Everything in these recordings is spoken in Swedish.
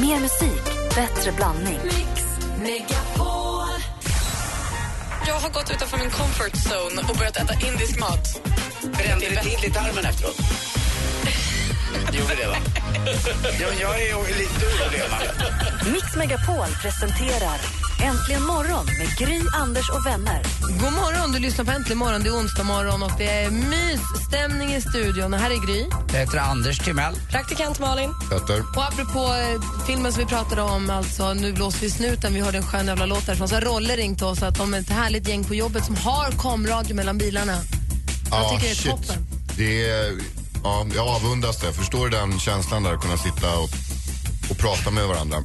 Mer musik, bättre blandning. Jag har gått utanför min comfort zone och börjat äta indisk mat. Brände det till i tarmen efteråt? Gjorde det, va? Ja, jag är lite orolig. Mix Megapol presenterar Äntligen morgon med Gry, Anders och vänner. God morgon, du lyssnar på Äntligen morgon. Det är onsdag morgon och det är mysstämning i studion. Och här är Gry. Jag heter Anders Timell. Praktikant Malin. Petter. Och apropå eh, filmen som vi pratade om, alltså Nu blåser vi snuten, vi hörde en skön jävla låt därifrån. Så har Rolle ringt oss att de är ett härligt gäng på jobbet som har komradio mellan bilarna. Jag Ja, tycker det är shit. toppen. Det är, ja, jag avundas det. Förstår du den känslan där att kunna sitta och, och prata med varandra?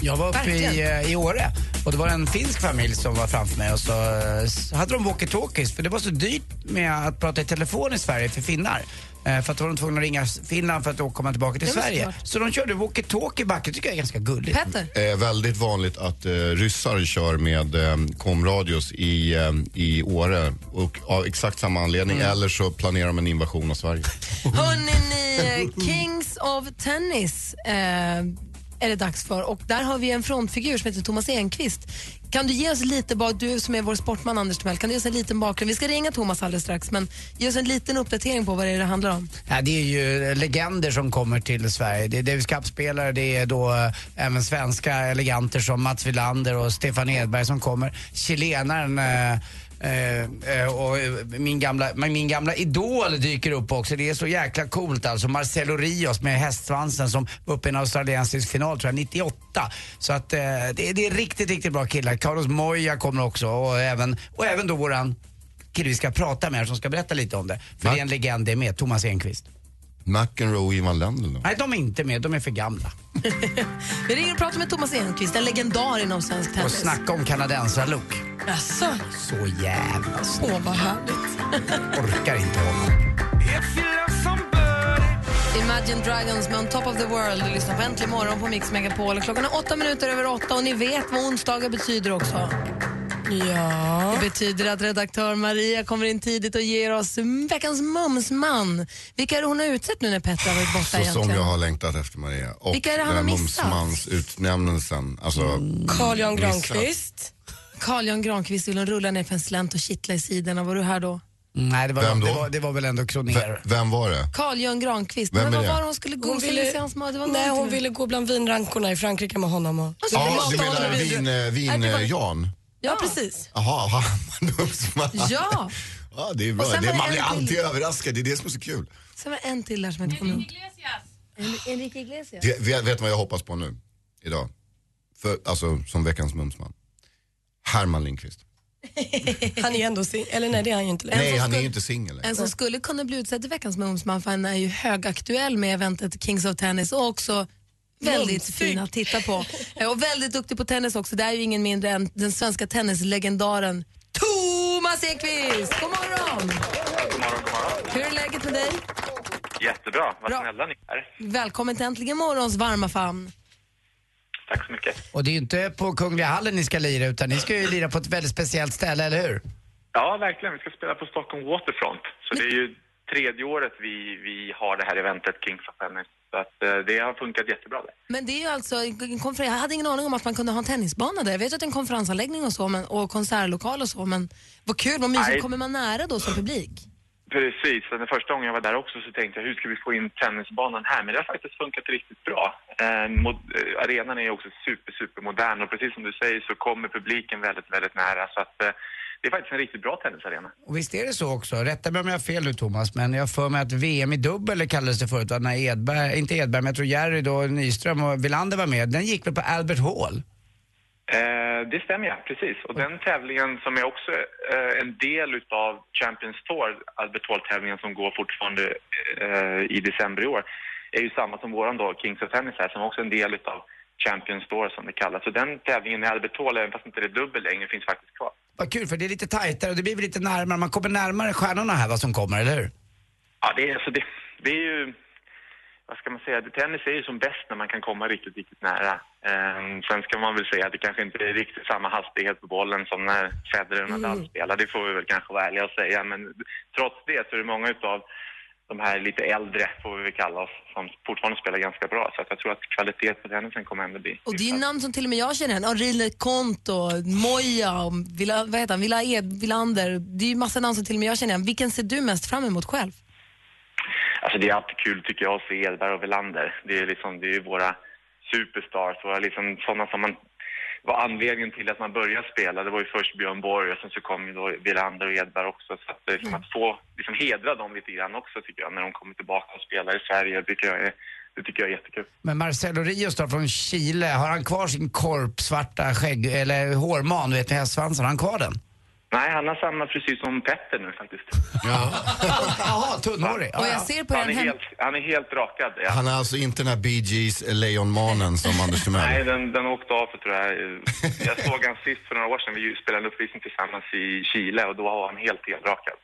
Jag var uppe i, eh, i Åre och det var en finsk familj som var framför mig och så, eh, så hade de walkie-talkies för det var så dyrt med att prata i telefon i Sverige för finnar. Eh, För att då var de tvungna att ringa Finland för att då komma tillbaka till Det Sverige. smart. Så de körde walkie-talkie back, det tycker jag är ganska gulligt. Petter? Eh, väldigt vanligt att eh, ryssar kör med eh, komradios i, eh, i Åre. Och av exakt samma anledning. Mm. Eller så planerar de en invasion av Sverige. Hörrni, ni, eh, Kings of Tennis eh, är det dags för. Och där har vi en frontfigur som heter Thomas Enqvist. Kan du ge oss lite bak, du som är vår sportman Anders Timell, kan du ge oss en liten bakgrund? Vi ska ringa Thomas alldeles strax, men ge oss en liten uppdatering på vad det är det handlar om. Ja, det är ju legender som kommer till Sverige. Det är Davis Cup-spelare, det är då eh, även svenska eleganter som Mats Wilander och Stefan Edberg som kommer. Chilenaren eh, eh, eh, och eh, min gamla, min gamla idol dyker upp också. Det är så jäkla coolt alltså. Marcelo Rios med hästsvansen som var uppe i en australiensisk final tror jag, 98. Så att eh, det, det är riktigt, riktigt bra killar. Carlos Moya kommer också och även, och även då våran kille vi ska prata med som ska berätta lite om det. För Va? det är en legend det är med, Thomas Enqvist. McEnroe och Ivan Lendl då? Nej, de är inte med. De är för gamla. Vi ringer och pratar med Thomas Enqvist, en legendar inom svensk Och tennis. snacka om kanadensarlook. Jaså? Så jävla snygg. Åh, vad härligt. Orkar inte honom. Imagine Dragons med On Top of the World. Du lyssnar på Äntligen morgon på Mix Megapol. Klockan är åtta minuter över åtta och ni vet vad onsdagar betyder också. Ja. Det betyder att redaktör Maria kommer in tidigt och ger oss veckans mumsman. Vilka är det hon har utsett nu när Petter har varit borta Så egentligen? som jag har längtat efter Maria. Och Vilka är det han den har här missat? mumsmansutnämnelsen. Alltså, Carl Jan missat. Granqvist. Carl Jan Granqvist vill hon rulla ner för en slänt och kittla i sidorna. Var du här då? Nej, det var, Vem då? det var, det var väl ändå Kroner. vem var det? Carl Jan Granqvist. Vem Men är vad det? var det hon skulle Hon gosa ville- i hans mat? Det var Nej, hon ville gå bland vinrankorna i Frankrike med honom. Och... Ja, du menar vid- vin, eh, eh, Jan? Ja, precis. Jaha, var mumsman. Ja. Ja, det är bra. Och sen Det, var det man blir en till. alltid överraskad. Det är det som är så kul. Sen var en till där som inte kom ihåg. En- Enrique Iglesias. Det, vet, vet du vad jag hoppas på nu? Idag? För, alltså som veckans mumsman. Herman Lindqvist. Han är ju ändå sin... Eller nej, det är han ju inte längre. Nej, han är ju inte singel längre. En som skulle kunna bli utsedd till veckans mumsman för han är ju högaktuell med eventet Kings of Tennis och också väldigt fin att titta på. Eh, Och väldigt duktig på tennis också. Det är ju ingen mindre än den svenska tennislegendaren Thomas Ekvist. God morgon! God morgon, god morgon. Hur är läget med dig? Jättebra, vad Bra. snälla ni är. Välkommen till Äntligen morgons varma famn. Tack så mycket. Och det är ju inte på Kungliga hallen ni ska lira utan ni ska ju lira på ett väldigt speciellt ställe, eller hur? Ja, verkligen. Vi ska spela på Stockholm Waterfront. Så det är ju tredje året vi, vi har det här eventet Kings of Tennis. Så att, eh, det har funkat jättebra där. Men det är ju alltså en konferens. Jag hade ingen aning om att man kunde ha en tennisbana där. Jag vet att det är en konferensanläggning och så men, och konsertlokal och så men vad kul, vad mysigt. Kommer man nära då som publik? Precis. Den första gången jag var där också så tänkte jag hur ska vi få in tennisbanan här? Men det har faktiskt funkat riktigt bra. Eh, mod, eh, arenan är också super, super modern och precis som du säger så kommer publiken väldigt, väldigt nära. Så att, eh, det är faktiskt en riktigt bra tennisarena. Och visst är det så också, rätta mig om jag har fel nu Thomas, men jag för mig att VM i dubbel kallades det förut, va? när Edberg, inte Edberg, men jag tror Jerry då, Nyström och Wilander var med. Den gick väl på Albert Hall? Eh, det stämmer ja, precis. Och den tävlingen som är också eh, en del utav Champions Tour, Albert Hall-tävlingen som går fortfarande eh, i december i år, är ju samma som våran då, Kings of Tennis här, som också är en del utav Champions Tour som det kallas. Så den tävlingen i Albert Hall, även fast inte det är dubbel längre, finns faktiskt kvar. Vad kul, för det är lite tajtare och det blir lite närmare, man kommer närmare stjärnorna här vad som kommer, eller hur? Ja, det är, alltså det, det är ju... Vad ska man säga? Tennis är ju som bäst när man kan komma riktigt, riktigt nära. Eh, sen ska man väl säga att det kanske inte är riktigt samma hastighet på bollen som när Federer och Nadal spelar. Det får vi väl kanske vara ärliga och säga. Men trots det så är det många utav de här lite äldre, får vi väl kalla oss, som fortfarande spelar ganska bra. Så att jag tror att kvaliteten på tennisen kommer ändå bli... Och det är ju namn som till och med jag känner igen. Henri Konto, Moja, Villa, vad heter han? Villa Ed, Villander. Det är ju massa namn som till och med jag känner igen. Vilken ser du mest fram emot själv? Alltså det är alltid kul tycker jag att se Edberg och Welander. Det är liksom, det är ju våra superstars, våra liksom sådana som man var anledningen till att man började spela. Det var ju först Björn Borg och sen så kom ju då Wilander och Edberg också. Så att, liksom, att få liksom, hedra dem lite grann också tycker jag när de kommer tillbaka och spelar i Sverige. Det tycker jag är, det tycker jag är jättekul. Men Marcelo Rios då från Chile, har han kvar sin korpsvarta skägg, eller hårman, du vet ni hästsvansen? har han kvar den? Nej, han har samma frisyr som Petter nu faktiskt. Jaha, tunnhårig. Ja, Och jag ja. ser på Han är hem... helt, han är helt rakad. Ja. Han är alltså inte den här Bee Gees lejonmanen som Anders Nej, Timell. den, den åkte av för tror jag. Jag såg han sist för några år sedan. Vi spelade en uppvisning tillsammans i Chile och då var han helt helrakad.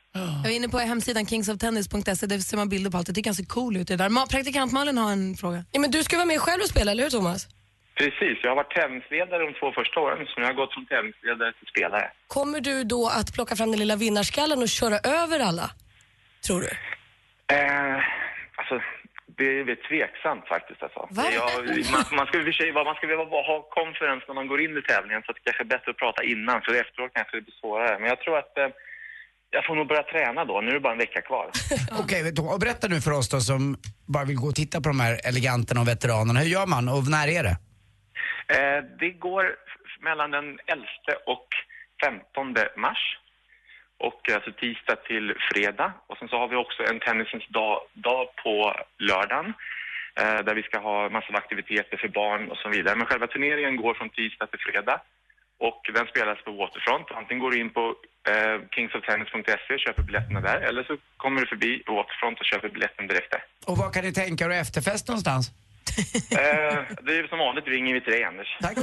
Jag är inne på hemsidan kingsoftennis.se, där ser man bilder på allt. Det tycker han ser cool ut. Det där. Ma- Praktikant Malin har en fråga. Ja, men du ska vara med själv och spela, eller hur Thomas? Precis, jag har varit tävlingsledare de två första åren, så jag har gått från tävlingsledare till spelare. Kommer du då att plocka fram den lilla vinnarskallen och köra över alla? Tror du? Eh, alltså, det är väl tveksamt faktiskt. Alltså. Jag, man, man ska i sig man ska väl ha konferens när man går in i tävlingen, så att det kanske är bättre att prata innan, för efteråt kanske det blir svårare. Men jag tror att eh, jag får nog börja träna då. Nu är det bara en vecka kvar. Okej, och berätta nu för oss då som bara vill gå och titta på de här eleganterna och veteranerna. Hur gör man och när är det? Eh, det går mellan den 11 och 15 mars. Och eh, alltså tisdag till fredag. Och sen så har vi också en tennisens dag, dag på lördagen. Eh, där vi ska ha massor av aktiviteter för barn och så vidare. Men själva turneringen går från tisdag till fredag. Och den spelas på Waterfront. Antingen går du in på eh, kingsoftennis.se och köper biljetterna där. Eller så kommer du förbi Waterfront och köper biljetten direkt där. Och var kan ni tänka er efterfest någonstans? Eh, det är som vanligt ringer vi till dig Anders. Tack. Då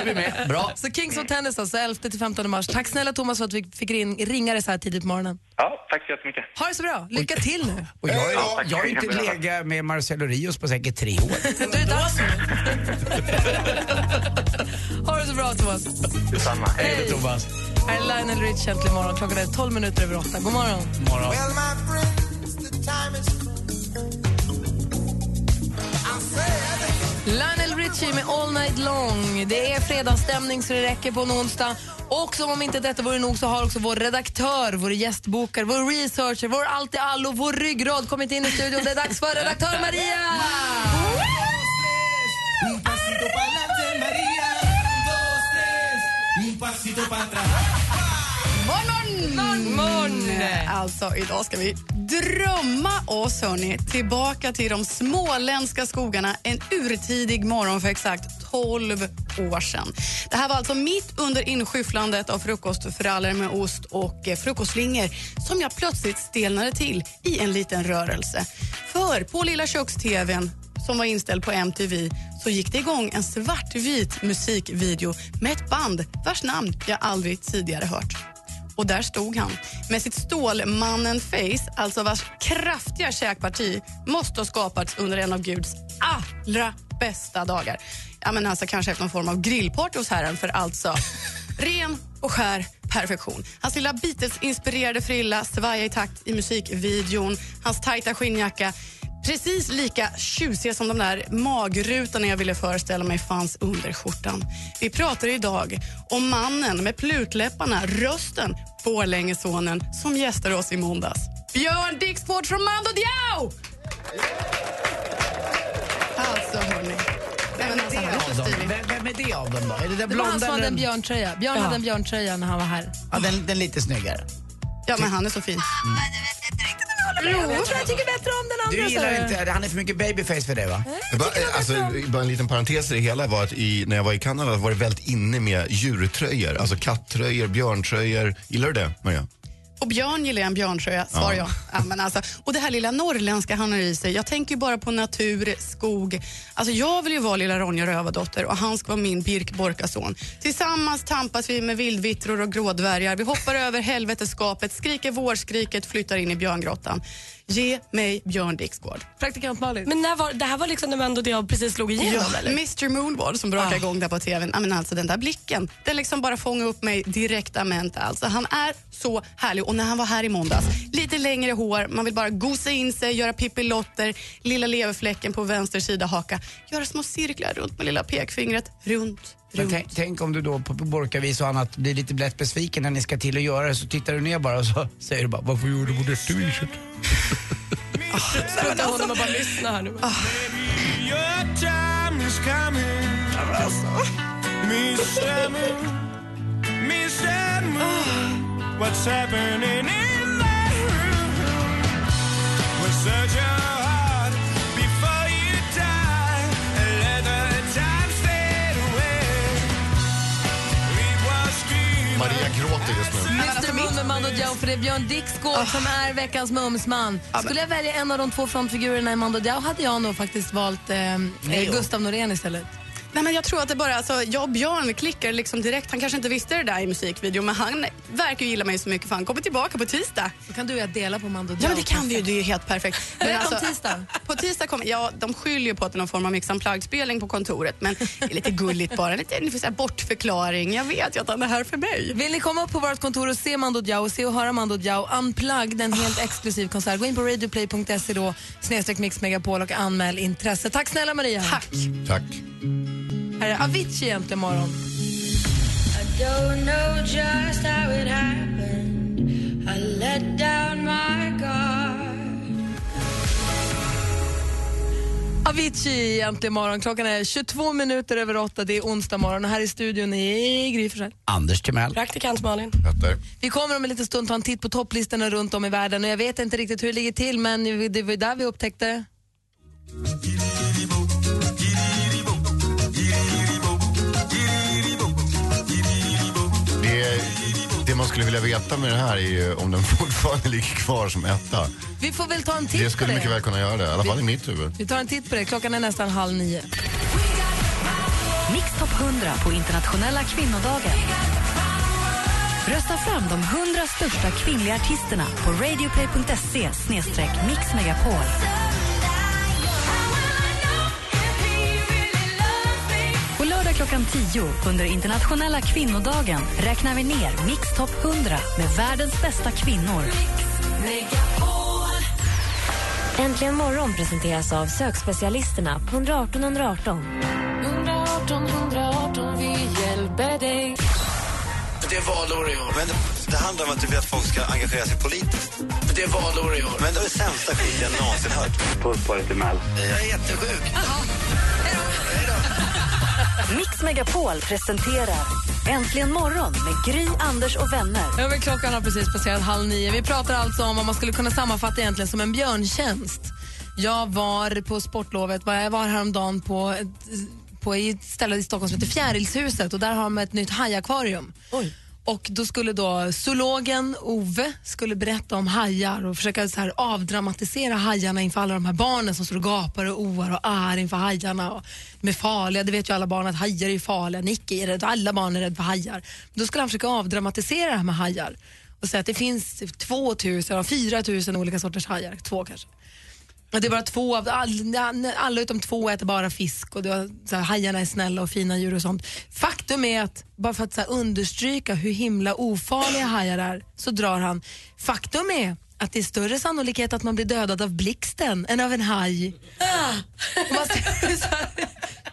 är vi med. Bra. Så Kings of Tennis alltså, 11 till 15 mars. Tack snälla Thomas för att vi fick ring, ringa dig så här tidigt på morgonen. Ja, tack så jättemycket. Ha det så bra. Lycka till nu. Och jag, Ja, jag har inte legat med Marcelo Rios på säkert tre år. Då är dags nu. Ha det så bra Thomas. Detsamma. Hej Thomas. Här är Lionel Rich äntligen morgon. Klockan är 12 minuter över 8. God morgon. Morgon. Lionel Richie med All Night Long. Det är fredagsstämning så det räcker på en onsdag. Och som om inte detta vore nog så har också vår redaktör, vår gästbokare, vår researcher, vår allt i allo, vår ryggrad kommit in i studion. Det är dags för redaktör Maria! Morgon! Morgon! Alltså, idag ska vi drömma oss hörni, tillbaka till de småländska skogarna en urtidig morgon för exakt 12 år sedan. Det här var alltså mitt under inskyfflandet av frukostfrallor med ost och eh, frukostflingor som jag plötsligt stelnade till i en liten rörelse. För på lilla köks-tvn som var inställd på MTV så gick det igång en svartvit musikvideo med ett band vars namn jag aldrig tidigare hört. Och där stod han med sitt Stålmannen-face, alltså vars kraftiga käkparti måste ha skapats under en av Guds allra bästa dagar. Ja, men alltså kanske efter någon form av grillparty hos Herren, för alltså ren och skär perfektion. Hans lilla Beatles-inspirerade frilla svajar i takt i musikvideon. Hans tajta skinnjacka Precis lika tjusiga som de där magrutorna jag ville föreställa mig fanns under skjortan. Vi pratar idag om mannen med plutläpparna, rösten, Borlängesonen som gästade oss i måndags. Björn Dixford från Mando Diao! Alltså, hörni. Alltså, han är så stilig. Vem, vem är det av dem då? Är det den Det var han som hade en björntröja. Björn Ja. hade en björntröja när han var här. ja, den, den lite snyggare? Ja, men han är så fin. Jo, jag tycker bättre om den Du andra. gillar så. inte, han är för mycket babyface för dig va? Jag Bara, alltså, bara en liten parentes i det hela var att i, när jag var i Kanada var det väldigt inne med djurtröjor. Alltså kattröjor, björntröjor. Gillar du det, Maria? Och Björn gillar en björntröja, svarar jag. Ja, men alltså, och det här lilla norrländska han har i sig. Jag tänker ju bara på natur, skog. Alltså, jag vill ju vara lilla Ronja Rövardotter och han ska vara min Birk Borkason. Tillsammans tampas vi med vildvittror och grådvärgar. Vi hoppar över helveteskapet, skriker vårskriket, flyttar in i björngrottan. Ge mig Björn Dixgård. Praktikant Malin. Men när var, det här var liksom när Mando Diao precis slog igenom Ja, eller? Mr Moonward som brakar Ah. igång där på tvn. Men alltså, den där blicken, den liksom bara fångar upp mig direktament. Alltså, han är så härlig. Och när han var här i måndags, lite längre hår, man vill bara gosa in sig, göra pippilotter, lilla leverfläcken på vänster sida haka, göra små cirklar runt med lilla pekfingret, runt, Men tänk, tänk om du då på Borkavis och annat blir lite lätt besviken när ni ska till att göra det så tittar du ner bara och så säger du bara varför gjorde du på detta viset? Sluta honom och bara lyssna här nu. Maria gråter just nu. Mr Moon med Mando Diao för det är Björn Dixgård som är veckans mumsman. Skulle jag välja en av de två frontfigurerna i Mando Diao hade jag nog faktiskt valt eh, Gustav Norén istället. Nej, men jag tror att det bara, alltså, jag och Björn klickar liksom direkt. Han kanske inte visste det där i musikvideon men han verkar ju gilla mig så mycket för han kommer tillbaka på tisdag. Då kan du och jag dela på Mando. Ja men det kan vi ju, det är ju helt perfekt. Men alltså, kom tisdag? På tisdag kommer, ja de skyller ju på att det är någon form av Mix Unplugged-spelning på kontoret men det är lite gulligt bara, lite ni får säga, bortförklaring. Jag vet ju att han är här för mig. Vill ni komma upp på vårt kontor och se Mando Diao och se och höra Mando Diao Unplugged, en helt exklusiv konsert. Gå in på radioplay.se då, snedstreck Mix Megapol och anmäl intresse. Tack snälla Maria. Tack. Tack. Här är Avicii egentligen morgon. Avicii egentligen morgon. Klockan är 22 minuter över åtta. Det är onsdag morgon och här i studion i Gry Forssell. Anders Timell. Praktikant Malin. Petter. Vi kommer om en liten stund ta en titt på topplistorna runt om i världen och jag vet inte riktigt hur det ligger till men det var där vi upptäckte man skulle vilja veta med det här är ju om den fortfarande ligger kvar som etta. Vi får väl ta en titt Det på skulle mycket det. väl kunna göra det, i alla fall i mitt huvud. Vi tar en titt på det. Klockan är nästan halv nio. Mix Top 100 på internationella kvinnodagen. Rösta fram de 100 största kvinnliga artisterna på radioplay.se mixmegapol. Klockan 10 under internationella kvinnodagen räknar vi ner Mix Top 100 med världens bästa kvinnor. Äntligen morgon presenteras av sökspecialisterna på 118 118. Det är valår i år. Men det handlar om att du vill att folk ska engagera sig politiskt. Det är valår i år. Men det är det sämsta skit jag någonsin hört. Puss på dig Mel. Jag är jättesjuk. Mix Megapol presenterar Äntligen morgon med Gry, Anders och vänner. Ja, men klockan har precis passerat halv nio. Vi pratar alltså om vad man skulle kunna sammanfatta egentligen som en björntjänst. Jag var på sportlovet, jag var häromdagen på ett, på ett ställe i Stockholm som heter Fjärilshuset och där har de ett nytt hajakvarium. Och då skulle då zoologen Ove skulle berätta om hajar och försöka så här avdramatisera hajarna inför alla de här barnen som står och gapar och oar och är inför hajarna. Och de är farliga, det vet ju alla barn att hajar är farliga. Nicke är rädd alla barn är rädda för hajar. Då skulle han försöka avdramatisera det här med hajar och säga att det finns 2000 och 4000 olika sorters hajar, två kanske. Och det är bara två av alla, alla utom två äter bara fisk och det var, så här, hajarna är snälla och fina djur och sånt. Faktum är att, bara för att så här, understryka hur himla ofarliga hajar är, så drar han, faktum är att det är större sannolikhet att man blir dödad av blixten än av en haj. Och man ser så här,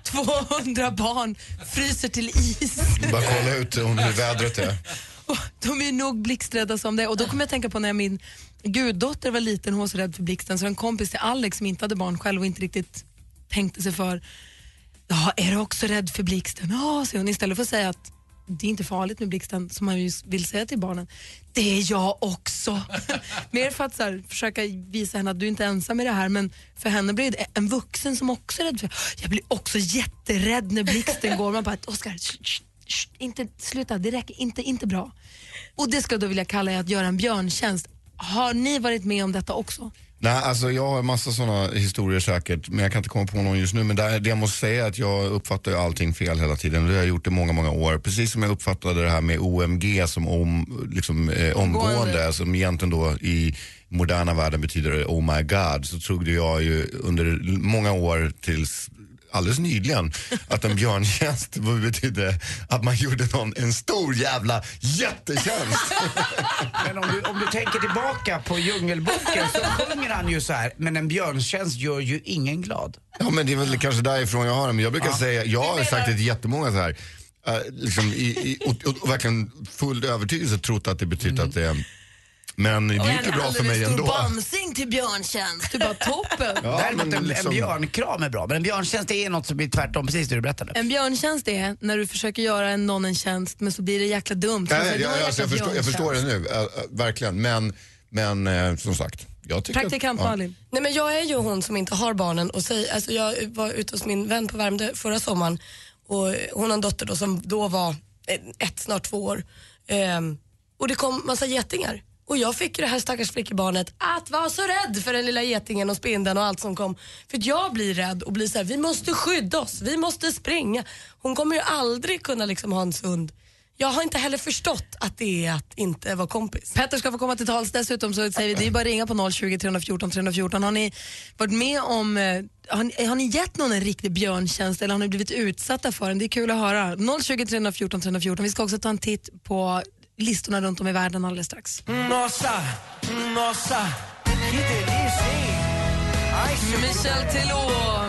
200 barn fryser till is. Bara kolla ut hur vädret är. Och de är nog blixträdda som det. Och då kommer jag tänka på när min guddotter var liten, hon var så rädd för blixten, så en kompis till Alex som inte hade barn själv och inte riktigt tänkte sig för. Ja, är du också rädd för blixten? Ja, säger hon. Istället för att säga att det är inte farligt med blixten, som man vill säga till barnen. Det är jag också. Mer för att så här, försöka visa henne att du inte är ensam i det här, men för henne blir det en vuxen som också är rädd för Jag blir också jätterädd när blixten går. Man bara, Oskar, inte, sluta, det räcker inte, inte bra. Och det ska jag då vilja kalla att göra en björntjänst. Har ni varit med om detta också? Nej, alltså jag har en massa sådana historier säkert, men jag kan inte komma på någon just nu. Men det, det jag måste säga är att jag uppfattar ju allting fel hela tiden. Det har jag gjort i många, många år. Precis som jag uppfattade det här med OMG som om, liksom, eh, omgående, Omgående. som egentligen då i moderna världen betyder oh my god, så trodde jag ju under många år tills alldeles nyligen att en björntjänst betydde att man gjorde någon en stor jävla jättetjänst. Men om du, om du tänker tillbaka på Djungelboken så sjunger han ju så här, men en björntjänst gör ju ingen glad. Ja men det är väl kanske därifrån jag har det. Men jag brukar säga, jag har sagt det till jättemånga så här. eh, liksom i, i, och, och, och verkligen full övertygelse trott att det betyder att det är men det gick ju bra för mig ändå. bamsing till björntjänst. Du bara toppen. Ja, Däremot men en, liksom- en björnkram är bra, men en björntjänst är något som blir tvärtom, precis det du berättade. En björntjänst är när du försöker göra en, någon en tjänst men så blir det jäkla dumt. Så Ja, du ja, säger, "Det var ja, en alltså, jag, jäkla förstår, jag förstår det björntjänst." nu, äh, äh, verkligen. Men, men eh, som sagt, jag Praktikant att, Malin. Nej, men jag är ju hon som inte har barnen. Och säger, alltså jag var ute hos min vän på Värmdö förra sommaren och hon har en dotter då som då var ett, snart två år. Ehm, och det kom massa getingar. Och jag fick ju det här stackars flickebarnet att vara så rädd för den lilla getingen och spindeln och allt som kom. För att jag blir rädd och blir så här, vi måste skydda oss, vi måste springa. Hon kommer ju aldrig kunna liksom ha en sund jag har inte heller förstått att det är att inte vara kompis. Petter ska få komma till tals. Dessutom så säger vi, det är bara att ringa på 020 314 314. Har ni varit med om, eh, har ni, har ni gett någon en riktig björntjänst eller har ni blivit utsatta för den? Det är kul att höra. 020 314 314. Vi ska också ta en titt på listorna runt om i världen alldeles strax. Nossa, nossa? Michel Teló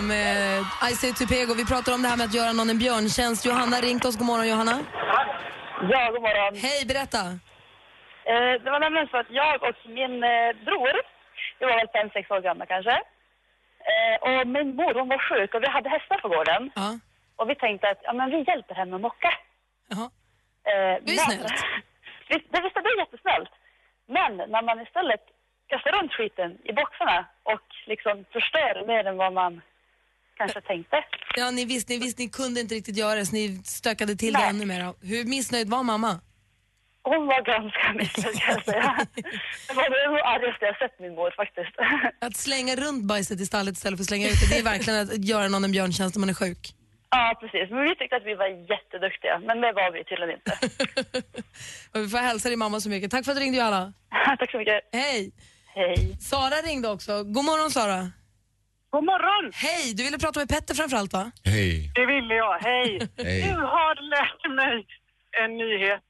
med I say to Pego. Vi pratar om det här med att göra någon en björntjänst. Johanna ringt oss. God morgon Johanna. Ja, god morgon. Hej, berätta. Eh, det var nämligen så att jag och min eh, bror, vi var väl fem, sex år gamla kanske. Eh, och min mor hon var sjuk och vi hade hästar på gården. Och vi tänkte att ja, men vi hjälper henne att mocka. Jaha. Eh, Det är men- snällt. Visst, det, visst, det är jättesnällt. Men när man istället kastar runt skiten i boxarna och liksom förstör mer än vad man kanske tänkte. Ja, ni visste, ni visste ni kunde inte riktigt göra det så ni stökade till det Nej. ännu mer. Hur missnöjd var mamma? Hon var ganska missnöjd kan jag säga. Det var det argaste jag sett min mor faktiskt. Att slänga runt bajset i stallet istället för att slänga ut det, det är verkligen att göra någon en björntjänst om man är sjuk. Ja, precis. Men vi tyckte att vi var jätteduktiga, men det var vi tydligen inte. Vi får hälsa din mamma så mycket. Tack för att du ringde Johanna. Tack så mycket. Hej. Hej. Sara ringde också. God morgon Sara. God morgon. Hej, du ville prata med Petter framförallt va? Hej. Det ville jag. Hej. Hej. Du har lärt mig en nyhet.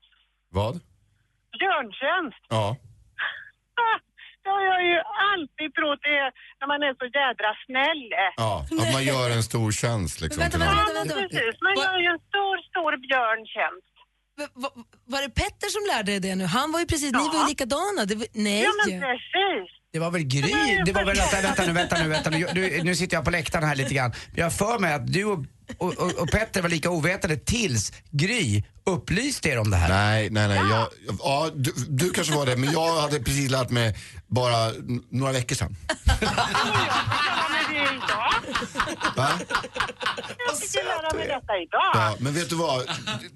Vad? Björntjänst. Ja. Det har jag ju alltid trott det är när man är så jädra snäll. Ja, att man gör en stor tjänst liksom. till någon. Ja, precis. Man gör ju en stor, stor björntjänst. Var det Petter som lärde dig det nu? Han var ju precis, ni var ju likadana. Det var, nej. Ja, men precis. Det var väl Gry? Det var väl, vänta, vänta nu, vänta nu, vänta nu. Du, nu sitter jag på läktaren här lite grann. Jag för mig att du och, och, och, och Petter var lika ovetande tills Gry upplyste er om det här. Nej, nej, nej. Jag, ja, du, du kanske var det, men jag hade precis lärt mig bara n- några veckor sedan. Ja, men det är idag. Va? Jag fick ju lära mig detta idag. Ja, men vet du vad?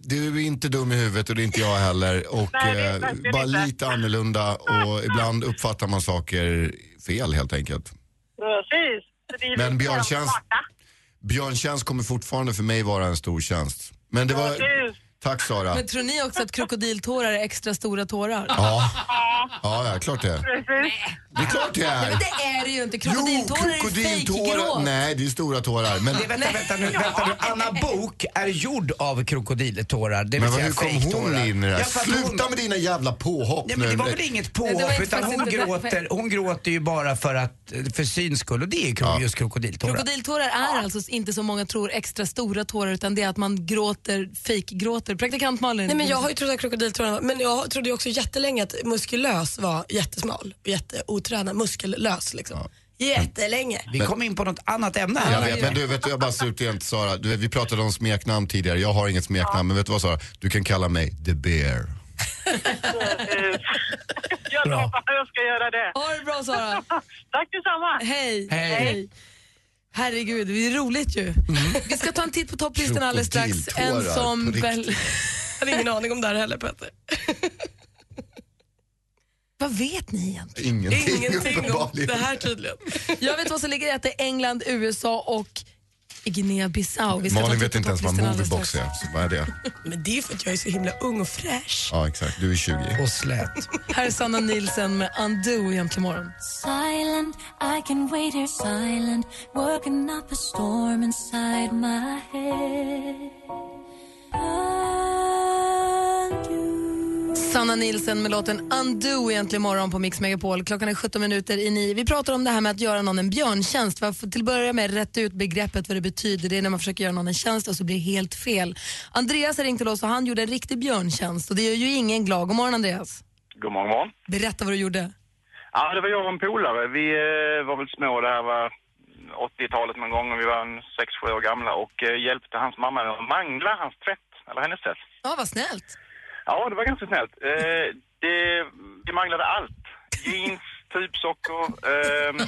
Du är inte dum i huvudet och det är inte jag heller. Och Nej, det är eh, verkligen bara inte. lite annorlunda och ibland uppfattar man saker fel helt enkelt. Precis. Så det är Men lite björntjänst, smarta. Björntjänst kommer fortfarande för mig vara en stor tjänst. Men det var... Tack Sara. Men tror ni också att krokodiltårar är extra stora tårar? Ja, ja, ja klart det är. Precis. Det är klart det Nej, är. men det är det ju inte. Krokodiltårar är krokodiltårar. Nej, det är stora tårar. Men, Det, vänta, vänta nu, vänta nu. Anna Bok är gjord av krokodiltårar, det vill men hur kom hon in i det här? Ja, Sluta med dina jävla påhopp Nej, men det nu. var väl inget Nej, påhopp utan hon gråter, hon gråter ju bara för, att, för syns skull och det är ju kro- just krokodiltårar. Krokodiltårar är alltså inte som många tror extra stora tårar utan det är att man gråter, fejkgråter. Praktikant Malin? Nej, men jag har ju trott att krokodiltårarna var, men jag trodde ju också jättelänge att muskulös var jättesmal och jätteotränad, muskellös liksom. Jättelänge. Vi kom in på något annat ämne här. Jag vet, men du, vet du, jag bara slutligen till Sara. Du vet, vi pratade om smeknamn tidigare. Jag har inget smeknamn, men vet du vad Sara? Du kan kalla mig The Bear. Jag lovar jag ska göra det. Ha det bra Sara. Tack detsamma. Hej. Hej. Herregud, det är roligt ju. Vi ska ta en titt på topplistan alldeles strax. En som väl... Jag hade ingen aning om det här heller Petter. Vad vet ni egentligen? Ingenting, Ingenting om det här tydligen. Jag vet vad som ligger rätt. Det är England, USA och Guinea-Bissau. Malin vet inte ens vad moviebox är. Så vad är det? Men det är för att jag är så himla ung och fräsch. Ja, exakt. Du är 20. Och slät. Här är Sanna Nielsen med Undo egentligen morgon. Silent, I can wait here silent, working up a storm inside my head. Sanna Nielsen med låten Undo egentligen morgon på Mix Megapol. Klockan är 17 minuter i nio. Vi pratar om det här med att göra någon en björntjänst. För att till att börja med rätta ut begreppet vad det betyder. Det är när man försöker göra någon en tjänst och så blir det helt fel. Andreas har ringt till oss och han gjorde en riktig björntjänst och det gör ju ingen glad. God morgon Andreas. God morgon, morgon. Berätta vad du gjorde. Ja, det var jag och en polare. Vi eh, var väl små, det här var 80-talet någon gång och vi var en 6-7 år gamla och eh, hjälpte hans mamma med att mangla hans tvätt, eller hennes tvätt. Ja, vad snällt. Ja, det var ganska snällt. Eh, det, vi manglade allt. Jeans, tubsockor, ehm,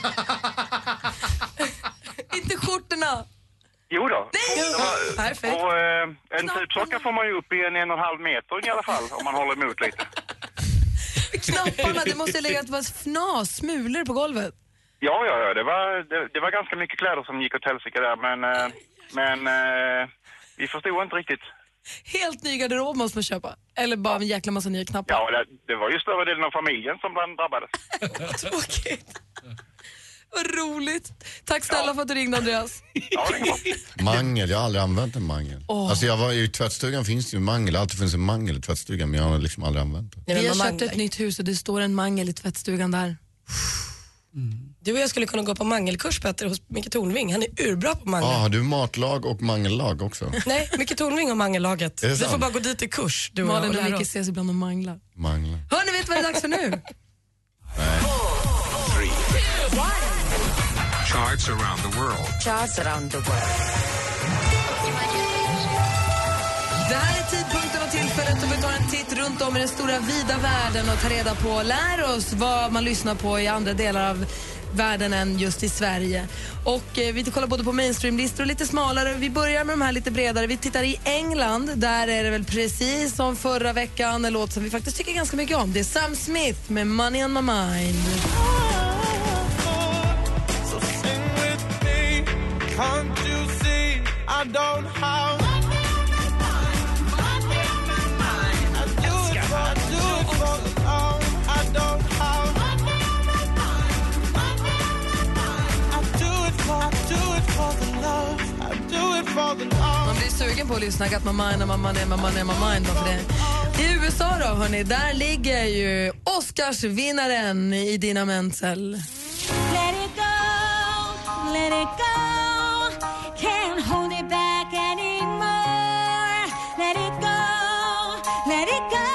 Inte skjortorna. Jo då. Nej! Det Perfekt. Och eh, en tubsocka får man ju upp i en en och en halv meter i alla fall, om man håller emot lite. Knapparna, det måste ha legat fnas, smulor på golvet. Ja, ja, ja. Det var, det, det var ganska mycket kläder som gick åt helsike där, men, eh, men eh, vi förstod inte riktigt. Helt ny garderob måste man köpa. Eller bara en jäkla massa nya knappar. Ja, det, det var ju större delen av familjen som bland drabbades. Tråkigt. Vad roligt. Tack snälla för att du ringde Andreas. Ja. Mangel, jag har aldrig använt en mangel. Åh. Alltså jag var, I tvättstugan finns det ju mangel, alltid funnits en mangel i tvättstugan men jag har liksom aldrig använt det. Vi har köpt ett nytt hus och det står en mangel i tvättstugan där. Du och jag skulle kunna gå på mangelkurs Petter hos Micke Tornving. Han är urbra på Ja, mangel. har du matlag och mangellag också? Nej, Micke Tornving har mangellaget. Vi får bara gå dit i kurs du och Malin och och Micke ses ibland och manglar. Manglar. Hörni, vet du vad det är dags för nu? Charts around the world. Charts around the world. Det här är tidpunkten och tillfället då vi tar en titt runt om i den stora vida världen och tar reda på, lär oss vad man lyssnar på i andra delar av världen än just i Sverige. Och eh, Vi kollar både på mainstreamlistor och lite smalare. Vi börjar med de här lite bredare. Vi tittar i England. Där är det väl precis som förra veckan en låt som vi faktiskt tycker ganska mycket om. Det är Sam Smith med Money on my mind. So sing with me. Can't you see I don't have sugen på att lyssna. Got my mind my money, my on my mind. Bara för det. I USA då, hörni, där ligger ju Oscarsvinnaren Idina Menzel. Let it go, let it go. Can't hold it back anymore. Let it go, let it go.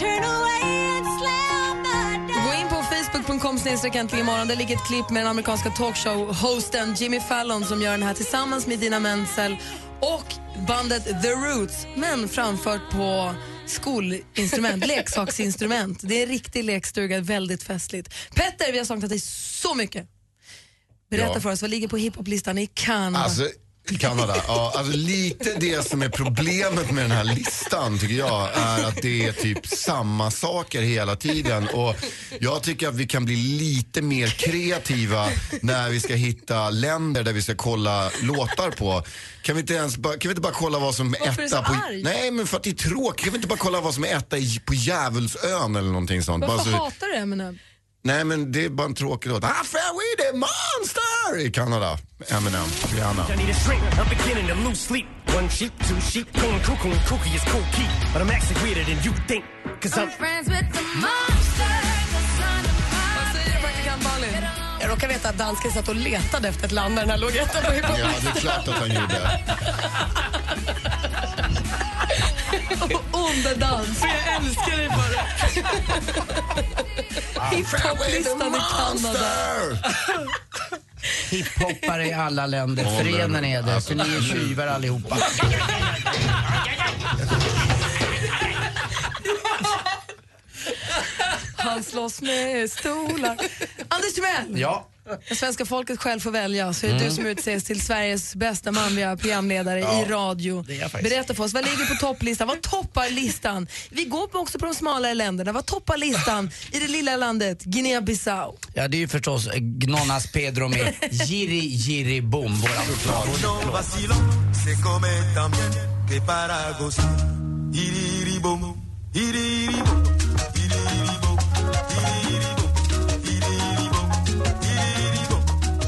Turn away and slam the door. Gå in på facebook.com snedstreck imorgon. Där ligger ett klipp med den amerikanska talkshow-hosten Jimmy Fallon som gör den här tillsammans med Dina Menzel och bandet The Roots, men framfört på skolinstrument, leksaksinstrument. Det är en riktig lekstuga, väldigt festligt. Petter, vi har saknat dig så mycket. Berätta Ja. för oss, vad ligger på hiphoplistan i Kanada? Alltså, Kanada. Ja, alltså lite det som är problemet med den här listan tycker jag är att det är typ samma saker hela tiden. Och jag tycker att vi kan bli lite mer kreativa när vi ska hitta länder där vi ska kolla låtar på. Kan vi inte, ens bara, kan vi inte bara kolla vad som är Varför är etta så på... arg? Nej men för att det är tråkigt. Kan vi inte bara kolla vad som är etta i, på Djävulsön eller någonting sånt? Bara Varför så, hatar du Eminem? Nej men det är bara en tråkig låt. I fell with a monster i Kanada. Eminem, Rihanna. I'm. One sheep, two sheep, coon, cuckoo, and kooky is cool key. But I'm actually weirder than you think. Cause I'm friends with the monster, the Vad säger praktikant Malin? Jag råkar veta att dansken satt och letade efter ett land där den här låg etta på Ja, det är klart att han gjorde. Underdans. Jag älskar dig bara. Hiphoplistan i Kanada. Hiphoppare i alla länder, Ja, förenen men- är det. alltså- För ni är tjuvar allihopa. Han slåss med stolar. Anders Timell, Ja. Svenska folket själv får välja, så är det Mm. du som utses till Sveriges bästa manliga programledare Ja, i radio. Berätta för oss, vad ligger på topplistan? Vad toppar listan? Vi går också på de smalare länderna. Vad toppar listan i det lilla landet Guinea-Bissau? Ja, det är ju förstås eh, Gnonas Pedro med Jiri Jiri Boom, våran No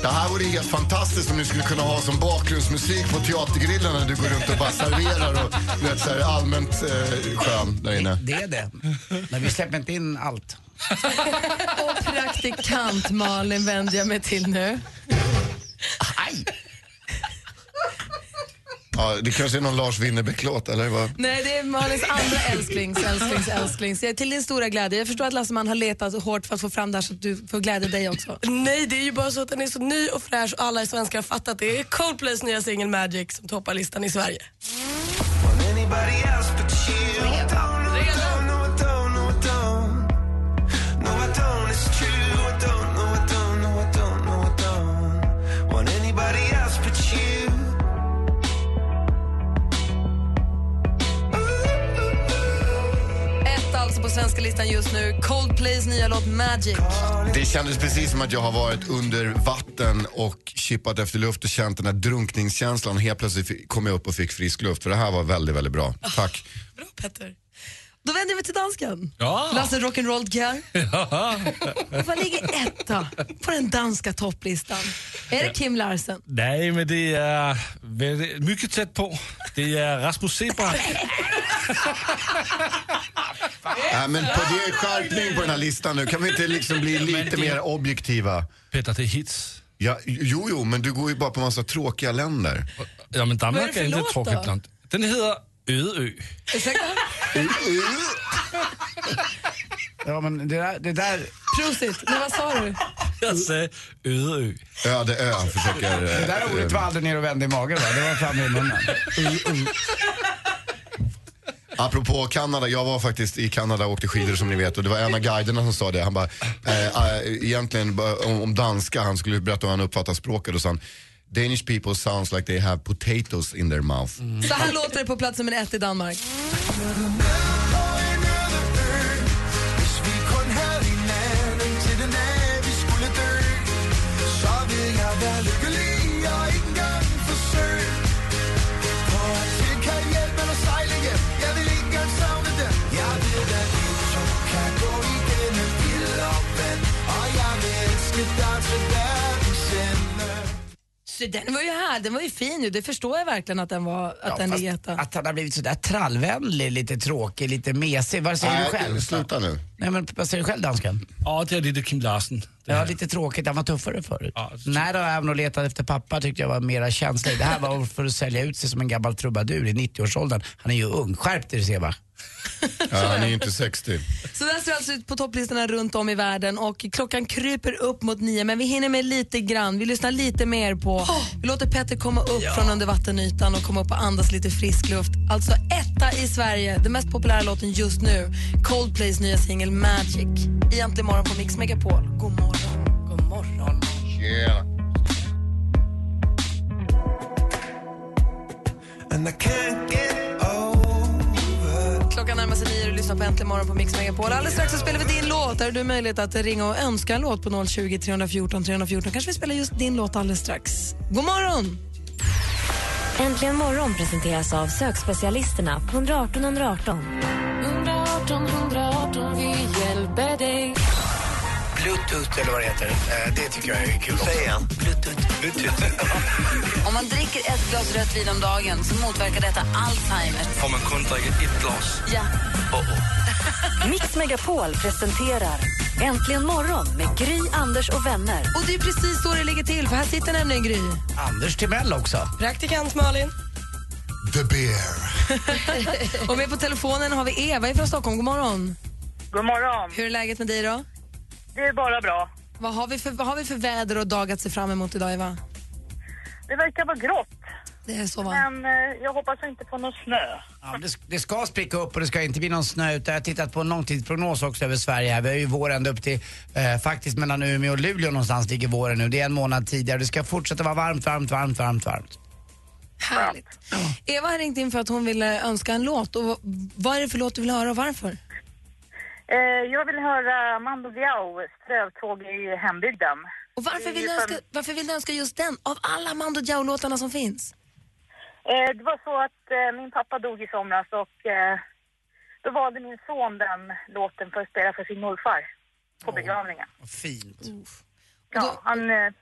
Det här vore helt fantastiskt om ni skulle kunna ha som bakgrundsmusik på teatergrillen när du går runt och bara serverar och vet, så här, allmänt eh, skön där inne. Det är det. Men vi släpper inte in allt. Och praktikant Malin vänder jag mig till nu. Ja, det kanske är någon Lars Winnerbäck-låt, eller vad? Nej, det är Malins andra älsklings, älsklings, älsklings. Jag är Till din stora glädje. Jag förstår att Lasseman har letat hårt för att få fram det här så att du får glädja dig också. Nej, det är ju bara så att den är så ny och fräsch och alla svenskar har fattat det. Det är Coldplays nya singel Magic som toppar listan i Sverige. Svenska listan just nu. Coldplays nya låt Magic. Det kändes precis som att jag har varit under vatten och chippat efter luft och känt den här drunkningskänslan. Helt plötsligt kom jag upp och fick frisk luft. För det här var väldigt, väldigt bra. Tack. Bra Petter. Då vänder vi till dansken. Ja. Lasse Rock'n'Roll Kjär. Ja. Vad ligger etta på den danska topplistan? Är det Kim Larsen? Nej, men det är väldigt, mycket tätt på. Det är Rasmus Seebach. Nej, men på det är skärpning på den här listan nu. Kan vi inte liksom bli lite mer objektiva? Det är hits. Ja, jo, jo, men du går ju bara på massa tråkiga länder. Ja, men Danmark Vad är det är för inte låt ett tråkigt då? land. Den heter Ödeö. Ursäkta? Ja, men det där... Det där Prosit. Men vad sa du? Jag säger Ödeö. Öde ö försöker... det där ordet var aldrig ner och vände i magen, va? Det var framme i munnen. Apropå Kanada, jag var faktiskt i Kanada och åkte skidor som ni vet och det var en av guiderna som sa det. Han bara, eh, eh, egentligen om, om danska, han skulle berätta hur han uppfattar språket och sa han, Danish people sounds like they have potatoes in their mouth. Så här låter det på plats nummer ett i Danmark. Hinanden Dansen där? Så den var ju här, den var ju fin ju. Det förstår jag verkligen att den var, att Ja, den etta. att han har blivit sådär trallvänlig, lite tråkig, lite mesig. Vad säger Nej, du själv? sluta nu. Nej, men vad säger du själv, dansken? Ja, det är lite Kim Larsen. Det Ja, lite tråkigt. Han var tuffare förut. Ja, Nej då, även och letade efter pappa tyckte jag var mera känslig. Det här var för att sälja ut sig som en gammal trubadur i 90-årsåldern. Han är ju ung. Skärp dig Seba. Ja, han är inte 60. Så där ser det alltså ut på topplistorna runt om i världen och klockan kryper upp mot nio men vi hinner med lite grann. Vi lyssnar lite mer på, vi låter Petter komma upp från under vattenytan och komma upp och andas lite frisk luft. Alltså etta i Sverige, den mest populära låten just nu, Coldplays nya singel Magic. I Äntligen morgon på Mix Megapol. God morgon. God morgon. Yeah. And I can't get Klockan närmar sig nio och lyssnar på Äntligen morgon på Mix Megapol. Alldeles strax så spelar vi din låt. Där har du möjlighet att ringa och önska en låt på 020 314 314. Kanske vi spelar just din låt alldeles strax. God morgon! Äntligen morgon presenteras av sökspecialisterna på 118 118. 118 118, vi hjälper dig. Bluetooth eller vad det heter. Eh, Det tycker jag är kul. Säg igen. Om man dricker ett glas rött vin om dagen så motverkar detta Alzheimer. Får man kun dricka ett glas? Ja. Mix Megapol presenterar Äntligen morgon med Gry, Anders och vänner. Och det är precis så det ligger till, för här sitter nämligen Gry. Anders Timell också. Praktikant Malin. The bear. och med på telefonen har vi Eva från Stockholm. God morgon. God morgon. Hur är läget med dig då? Det är bara bra. Vad har vi för, vad har vi för väder och dag att se fram emot idag, Eva? Det verkar vara grått. Det är så va? Men eh, jag hoppas inte på någon snö. Ja, det, det ska spricka upp och det ska inte bli någon snö utan jag har tittat på en långtidsprognos också över Sverige här. Vi har ju vår ända upp till, eh, faktiskt mellan Umeå och Luleå någonstans ligger våren nu. Det är en månad tidigare. Det ska fortsätta vara varmt, varmt, varmt, varmt, varmt. Härligt. Eva har ringt in för att hon ville önska en låt. Och vad är det för låt du vill höra och varför? Eh, jag vill höra Mando Diao, Strövtåg i hembygden. Och varför vill, du önska, varför vill du önska just den av alla Mando Diao-låtarna som finns? Eh, det var så att eh, min pappa dog i somras och eh, då valde min son den låten för att spela för sin morfar på begravningen. Fint. Ja, han är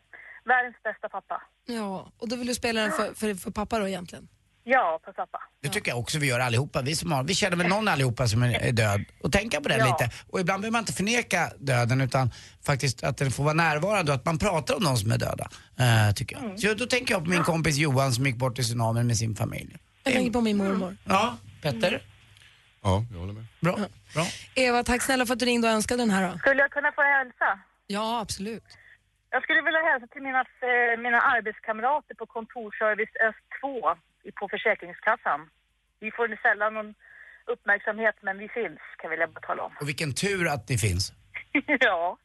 världens bästa pappa. Ja, och då vill du spela den för, för, för pappa då egentligen? Ja, för pappa. Det tycker jag också vi gör allihopa. Vi, som har, vi känner väl någon allihopa som är är död. Och tänka på det Ja. lite. Och ibland behöver man inte förneka döden utan faktiskt att den får vara närvarande och att man pratar om de som är döda. eh, tycker jag. Så då tänker jag på min kompis Johan som gick bort i tsunamin med sin familj. Jag tänker på min mormor. Ja, Petter? Ja, jag håller med. Bra. Bra. Eva, tack snälla för att du ringde och önskade den här då. Skulle jag kunna få hälsa? Ja, absolut. Jag skulle vilja hälsa till mina, eh, mina arbetskamrater på kontorsservice Öst 2 i- på Försäkringskassan. Vi får sällan någon uppmärksamhet men vi finns kan vi bara tala om. Och vilken tur att ni finns. ja.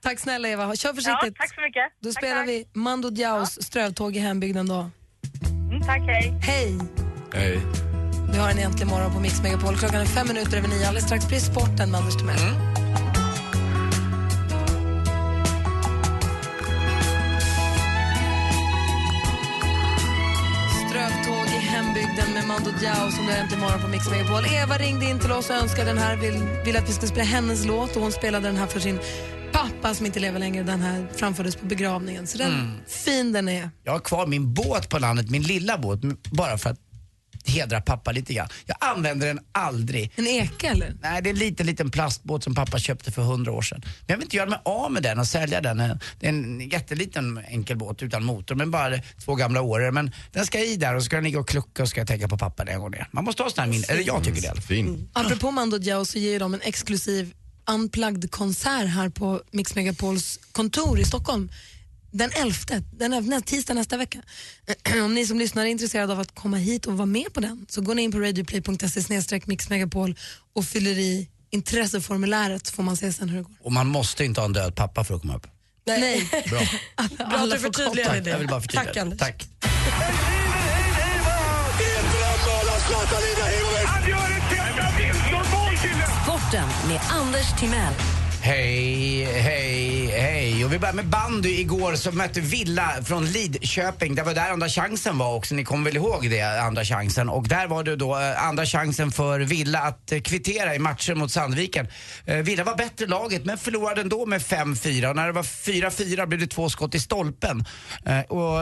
Tack snälla Eva, kör försiktigt. Ja, tack så mycket. Då Tack, spelar tack. vi Mando Diaos Strövtåg i hembygden då. Mm, tack, hej. Hej! Hej. Vi har en äntlig morgon på Mix Megapol. Klockan är fem minuter över nio. Alldeles strax blir sporten med Anders Timell. Strövtåg hembygden med Mando Diao som du har äntligen morgon på Mix Megapol. Eva ringde in till oss och önskade den här, vill, vill att vi ska spela hennes låt och hon spelade den här för sin pappa som inte lever längre. Den här framfördes på begravningen. Så den, Mm. fin den är. Jag har kvar min båt på landet, min lilla båt, bara för att hedra pappa lite grann. Jag använder den aldrig. En eka eller? Nej, det är en liten, liten plastbåt som pappa köpte för hundra år sedan. Men jag vill inte göra mig av med den och sälja den. Det är en jätteliten enkel båt utan motor, men bara två gamla åror. Men den ska i där och så ska den ligga och klucka och ska jag tänka på pappa när jag går ner. Man måste ha sådana här minnen, eller jag tycker det. Fin. Apropå Mando Diao så ger de en exklusiv unplugged-konsert här på Mix Megapols kontor i Stockholm. Den 11, den 11 tisdag nästa vecka. Om ni som lyssnar är intresserade av att komma hit och vara med på den så går ni in på radioplay.se mixmegapol och fyller i intresseformuläret så får man se sen hur det går. Och man måste inte ha en död pappa för att komma upp. Nej. Bra. Bra att du förtydligade Tack, det. jag vill bara förtydliga Tack. Anders. Tack. Sporten med Anders Timell. Hej, hej, hej. Och vi börjar med bandy. Igår så mötte Villa från Lidköping. Det var där andra chansen var också. Ni kommer väl ihåg det, andra chansen. Och där var det då eh, andra chansen för Villa att eh, kvittera i matchen mot Sandviken. Eh, Villa var bättre laget men förlorade ändå med 5-4. Och när det var 4-4 blev det två skott i stolpen. Och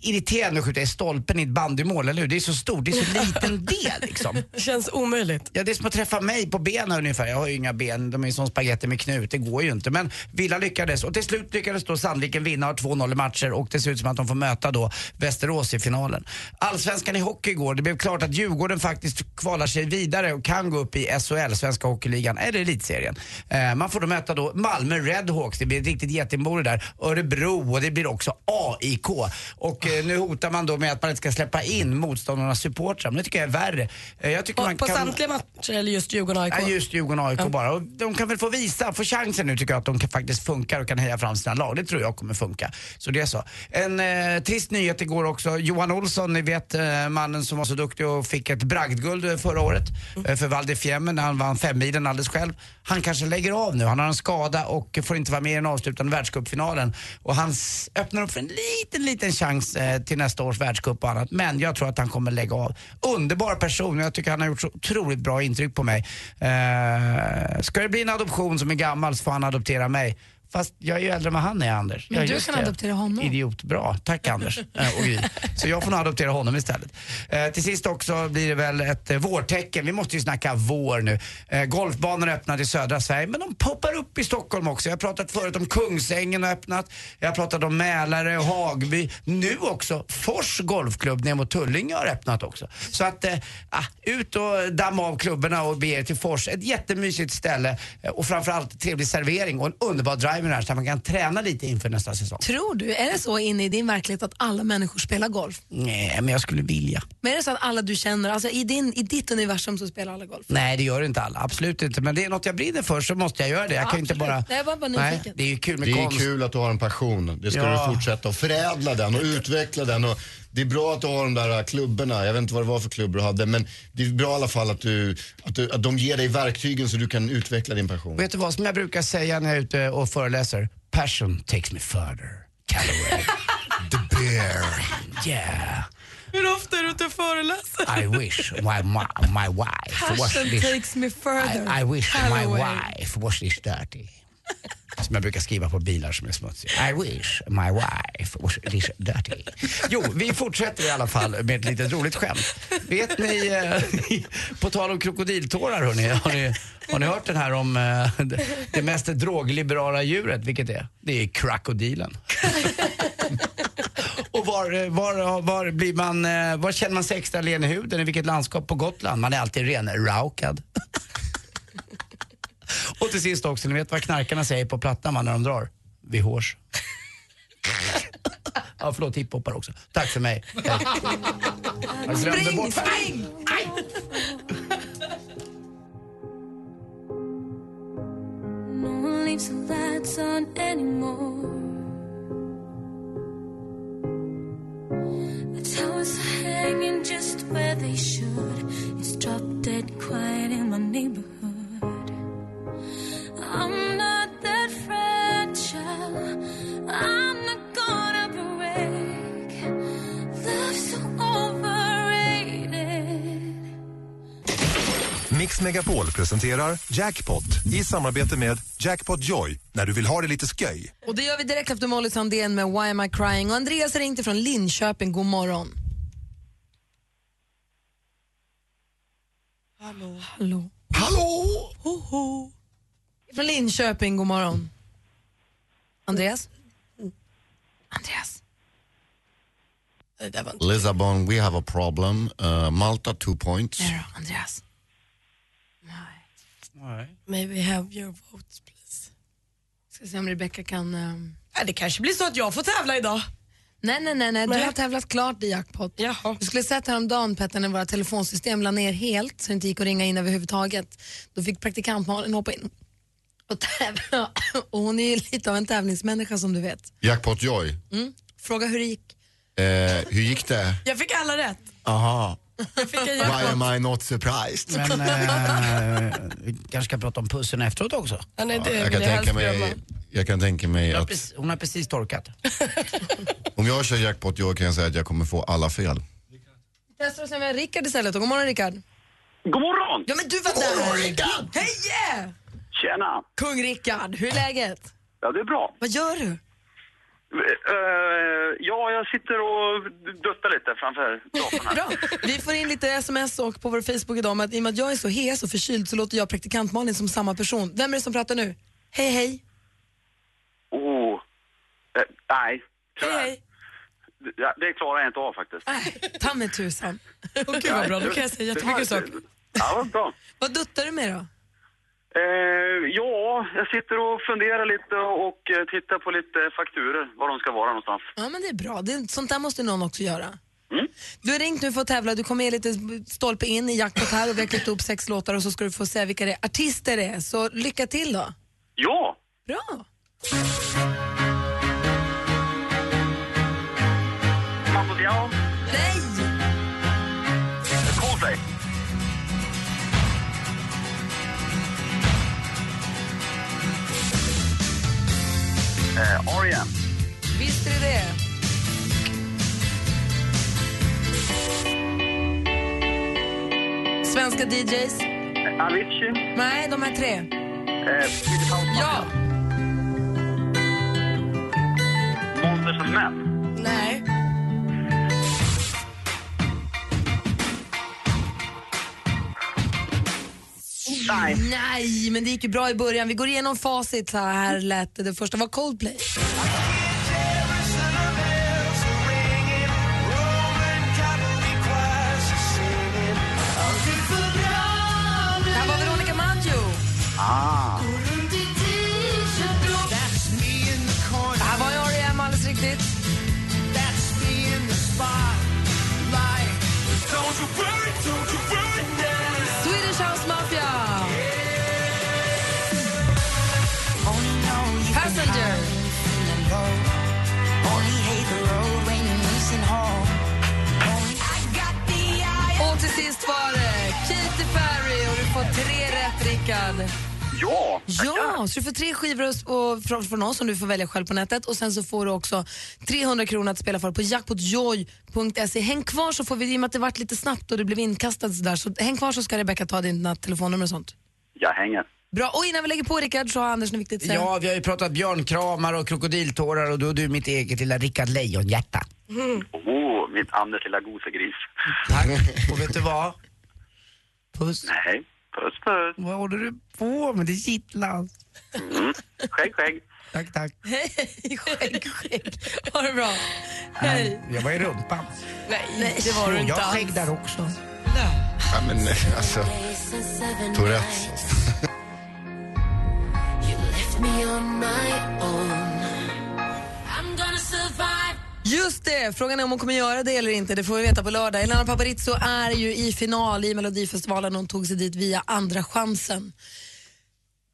irriterande att skjuta i stolpen i ett bandymål, eller hur? Det är så stort, det är så liten del liksom. Det känns omöjligt. Ja, det är som att träffa mig på benen ungefär. Jag har ju inga ben, de är ju som spagetti med knut. Det går ju inte. Men Villa lyckades och till slut lyckades då Sandviken vinna och ha 2-0 i matcher och det ser ut som att de får möta då Västerås i finalen. Allsvenskan i hockey igår. Det blev klart att Djurgården faktiskt kvalar sig vidare och kan gå upp i SHL, Svenska Hockeyligan, eller Elitserien. Eh, man får då möta då Malmö Redhawks. Det blir ett riktigt getingbo där. Örebro och det blir också AIK. Och eh, nu hotar man då med att man inte ska släppa in motståndarnas supportrar. Men det tycker jag är värre. Eh, jag tycker man På kan... samtliga matcher eller just Djurgården och AIK? Ja, just Djurgården och AIK bara. Och de kan väl få visa, få chansen nu tycker jag att de kan, faktiskt funkar och kan heja fram sina lag. Det tror jag kommer funka. Så det är så. En eh, trist nyhet igår också. Johan Olsson, ni vet eh, mannen som var så duktig och fick ett bragdguld eh, förra året eh, för Val när han vann femmilen alldeles själv. Han kanske lägger av nu. Han har en skada och får inte vara med i den avslutande världscupfinalen. Och han öppnar upp för en liten, liten chans eh, till nästa års världscup och annat. Men jag tror att han kommer lägga av. Underbar person. Jag tycker han har gjort så otroligt bra intryck på mig. Eh, ska det bli en adoption som är gammal så får han adoptera mig. Fast jag är ju äldre än vad han är, Anders. Men Ja, du kan det. adoptera honom. Idiot. Bra. Tack Anders eh, och Gry. Så jag får nog adoptera honom istället. Eh, till sist också blir det väl ett eh, vårtecken. Vi måste ju snacka vår nu. Eh, golfbanor öppnade i södra Sverige, men de poppar upp i Stockholm också. Jag har pratat förut om Kungsängen har öppnat. Jag har pratat om Mälare och Hagby. Nu också Fors golfklubb ner mot Tullinge har öppnat också. Så att, eh, ah, ut och damma av klubborna och bege er till Fors. Ett jättemysigt ställe eh, och framförallt trevlig servering och en underbar driver med det här så att man kan träna lite inför nästa säsong. Tror du, är det så inne i din verklighet att alla människor spelar golf? Nej, men jag skulle vilja. Men är det så att alla du känner, alltså i, din, i ditt universum så spelar alla golf? Nej, det gör inte alla. Absolut inte. Men det är något jag brinner för så måste jag göra det. Jag kan ju inte bara... Nej, jag var bara Nej, det är ju kul med Det är konst. kul att du har en passion. Det ska Ja. du fortsätta och förädla den och utveckla den. Och det är bra att du har de där klubborna. Jag vet inte vad det var för klubbor du hade. Men det är bra i alla fall att, du, att, du, att de ger dig verktygen så du kan utveckla din passion. Vet du vad som jag brukar säga när jag är ute och föreläser? Passion takes me further. Callaway. The bear. Yeah. Hur ofta är du ute och föreläser? I wish my, my, my wife was Passion this... takes me further. I, I wish my Callaway. wife was this dirty. Som jag brukar skriva på bilar som är smutsiga. I wish my wife was this dirty. Jo, vi fortsätter i alla fall med ett litet roligt skämt. Vet ni, eh, på tal om krokodiltårar hörni, har ni, har ni hört den här om eh, det- det mest drogliberala djuret, vilket är? Det är krokodilen. Och var, var, var, blir man, eh, var känner man sig extra len i huden? I vilket landskap på Gotland? Man är alltid renraukad. Och till sist också, ni vet vad knarkarna säger på plattan man när de drar? Vi hörs. Ja, förlåt, hiphoppar också. Tack för mig. Jag Spring, bort- spring! No one leaves Presenterar Jackpot i samarbete med Jackpot Joy när du vill ha det lite sköj. Och det gör vi direkt efter Molly Sandén med Why am I crying? Och Andreas har ringt ifrån Linköping. God morgon. Hallå. Hallå. Hallå! Ho, ho. Från Linköping, god morgon. Andreas? Andreas? Lisbon, we have a problem. Uh, Malta, two points. Nej då, Andreas. May we have your votes please? Ska se om Rebecca kan... ehm, Ja, det kanske blir så att jag får tävla idag. Nej, nej, nej, nej. du Nej. har tävlat klart i jackpot. Du skulle sett häromdagen Petter när våra telefonsystem la ner helt så det inte gick att ringa in överhuvudtaget. Då fick praktikant Malin hoppa in och tävla. Och hon är ju lite av en tävlingsmänniska som du vet. Jackpot Joy. Mm. Fråga hur det gick. Eh, hur gick det? Jag fick alla rätt. Aha. Why am I not surprised? Men eh, vi kanske ska prata om pussen efteråt också. Ja, nej, det jag, kan tänka mig, jag kan tänka mig Hon har att precis, hon har precis torkat. om jag kör Jackpot Joy kan jag säga att jag kommer få alla fel. Testar oss med Rickard istället. God morgon Rickard. God morgon! Ja men du var där! Hej! yeah! Tjena! Kung Rickard, hur är läget? Ja, det är bra. Vad gör du? Eh, ja, jag sitter och duttar lite framför datorn här. Bra. Vi får in lite sms och på vår Facebook idag om att i och med att jag är så hes och förkyld så låter jag praktikant Malin som samma person. Vem är det som pratar nu? Hej hej. Oh. Eh, nej, tyvärr. Hej Ja, det klarar jag inte av faktiskt. hej. Ta mig tusan. Åh gud vad bra, då kan jag säga jättemycket saker. Ja, vad bra. Vad duttar du med då? Eh, ja, jag sitter och funderar lite och eh, tittar på lite fakturer, var de ska vara någonstans. Ja men det är bra, det, sånt där måste någon också göra. Du har ringt nu för att tävla, du kommer med lite stolpe in i jackpot här och vi har klippt upp sex låtar och så ska du få säga vilka det är, artister det är. Så lycka till då. Ja! Bra. Diao. Nej! Eh, R.E.M. Visst är det det. Svenska DJs? Avicii. Nej, de här tre. Eh. Ja. Monsters of Men. Nej. Nej. Nej, men det gick ju bra i början. Vi går igenom facit. Så här lät det. Det första var Coldplay. Rätt, Rickard. Ja, Ja, så du får tre skivor och, och från, från oss som du får välja själv på nätet och sen så får du också 300 kronor att spela för på jackpotjoy.se. Häng kvar så får vi, i och med att det varit lite snabbt och du blev inkastad sådär, så häng kvar så ska Rebecca ta dina telefonnummer och sånt. jag hänger. Bra, och innan vi lägger på Rickard så har Anders något viktigt att säga. Ja, vi har ju pratat björnkramar och krokodiltårar och då är du mitt eget lilla Rickard Lejonhjärta. Oh, mitt Anders lilla gosegris. Tack. Och vet du vad? Puss. Nej, puss puss. Vad håller du på med? Det kittlas. Mm. Skägg, skägg. Tack, tack. Hej, skägg, skägg. Ha det bra. Hej. Jag var i rumpan. Nej, det var du inte Jag har skägg där också. Ja, men eh, alltså, Tourettes. Just det, frågan är om hon kommer göra det eller inte. Det får vi veta på lördag. Elena Paparizou är ju i final i Melodifestivalen. Hon tog sig dit via andra chansen.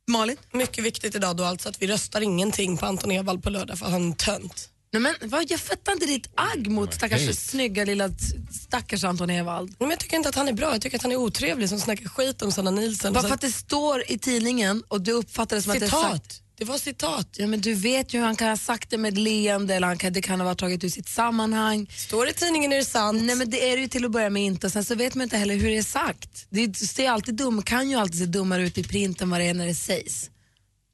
Malin? Mycket viktigt idag då alltså att vi röstar ingenting på Anton Ewald på lördag för han är tönt. Nej, men, vad, jag fattar inte ditt agg mot stackars hej. snygga lilla stackars Anton Ewald. Men jag tycker inte att han är bra. Jag tycker att han är otrevlig som snackar skit om Sanna Nielsen. Bara för att det står i tidningen och du uppfattar det som att det är Citat. sagt. Det var citat. Ja, men du vet ju hur han kan ha sagt det med ett leende eller han kan, det kan ha varit taget ur sitt sammanhang. Står det i tidningen är det sant. Nej men det är det ju till att börja med inte. Sen så vet man inte heller hur det är sagt. Det ser alltid dum, kan ju alltid se dummare ut i print än vad det är när det sägs.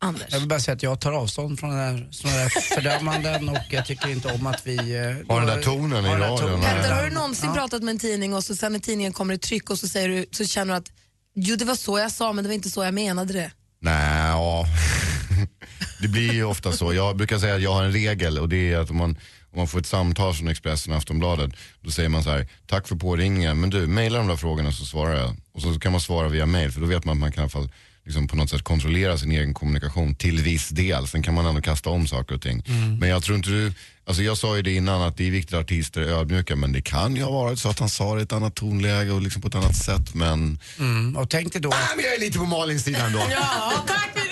Anders. Jag vill bara säga att jag tar avstånd från såna där fördömanden och jag tycker inte om att vi... eh, Har den där tonen i radion. Petter, har du någonsin Ja. pratat med en tidning och så sen när tidningen kommer i tryck och så, säger du, så känner du att jo det var så jag sa men det var inte så jag menade det. Nej, ja. Det blir ju ofta så. Jag brukar säga att jag har en regel och det är att om man, om man får ett samtal från Expressen och Aftonbladet då säger man så här, tack för påringningen men du, mejla de där frågorna så svarar jag. Och så kan man svara via mail för då vet man att man kan i alla fall liksom på något sätt kontrollera sin egen kommunikation till viss del. Sen kan man ändå kasta om saker och ting. Mm. Men jag tror inte du, alltså jag sa ju det innan att det är viktigt att artister är ödmjuka men det kan ju ha varit så att han sa det i ett annat tonläge och liksom på ett annat sätt men... Mm, och tänk dig då... Nej, men jag är lite på Malins sida ändå. Ja, tack.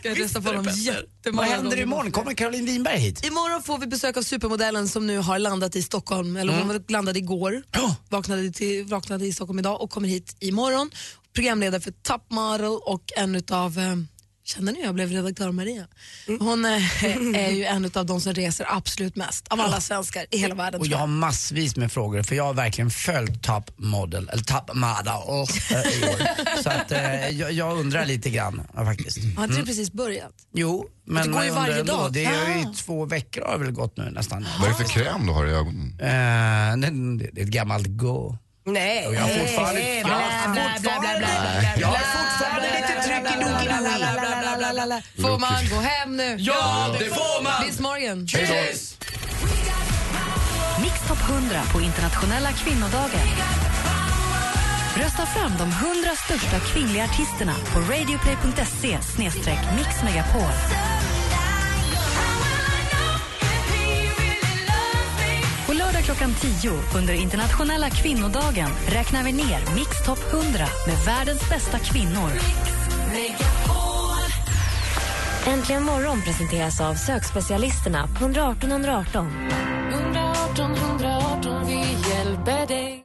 Ska jag rösta på honom Vad jättemånga händer gånger. imorgon? Kommer Caroline Winberg hit? Imorgon får vi besök av supermodellen som nu har landat i Stockholm. Eller hon Mm. landade igår, vaknade, till, vaknade i Stockholm idag och kommer hit imorgon. Programledare för Top Model och en utav eh, Känner ni jag blev redaktör Maria? Mm. Hon eh, är ju en av de som reser absolut mest av alla svenskar i hela världen. Och jag har massvis med frågor för jag har verkligen följt Top Model, eller Top Model eh, i år. Så att eh, jag, jag undrar lite grann faktiskt. Har inte det Mm. precis börjat? Jo, men Det går ju varje ändå. dag. Det är ju Ah. i två veckor har det väl gått nu nästan. Vad är det för kräm du har i ögonen? Eh, det, det är ett gammalt go. Nej. Och jag har fortfarande... Nej, jag har bla, bla, bla, bla, bla, fortfarande- bla, Jag har fortfarande lite tryck i bla, bla, bla, bla, bla. Får man gå hem nu? Ja, det får man! Bis morgon. Cheers! Mix Top 100 på internationella kvinnodagen. Rösta fram de 100 största kvinnliga artisterna på radioplay.se mixmegapol. På lördag klockan 10 under internationella kvinnodagen räknar vi ner Mix Top 100 med världens bästa kvinnor. Äntligen morgon presenteras av sökspecialisterna på 118 118. 118 118, vi hjälper dig.